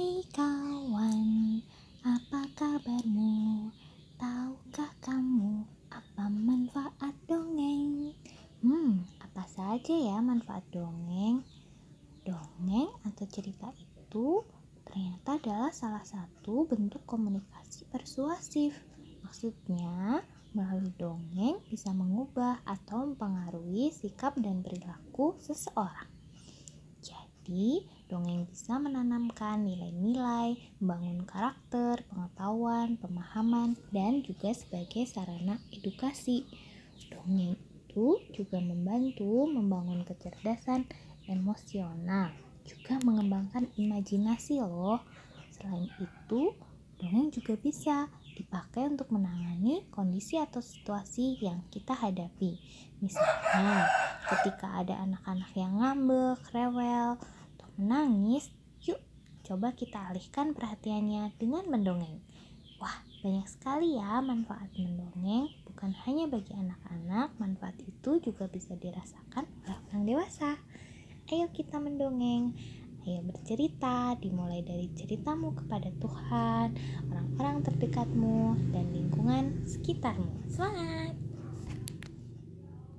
Hai kawan, apa kabarmu? Tahukah kamu apa manfaat dongeng? Hmm, apa saja ya manfaat dongeng? Dongeng atau cerita itu ternyata adalah salah satu bentuk komunikasi persuasif. Maksudnya, melalui dongeng bisa mengubah atau mempengaruhi sikap dan perilaku seseorang. Jadi, dongeng bisa menanamkan nilai-nilai, membangun karakter, pengetahuan, pemahaman, dan juga sebagai sarana edukasi. Dongeng itu juga membantu membangun kecerdasan emosional, juga mengembangkan imajinasi loh. Selain itu, dongeng juga bisa dipakai untuk menangani kondisi atau situasi yang kita hadapi. Misalnya, ketika ada anak-anak yang ngambek, rewel, menangis, yuk coba kita alihkan perhatiannya dengan mendongeng. Wah, banyak sekali ya manfaat mendongeng. Bukan hanya bagi anak-anak, manfaat itu juga bisa dirasakan oleh orang dewasa. Ayo kita mendongeng. Ayo bercerita, dimulai dari ceritamu kepada Tuhan, orang-orang terdekatmu, dan lingkungan sekitarmu. Semangat!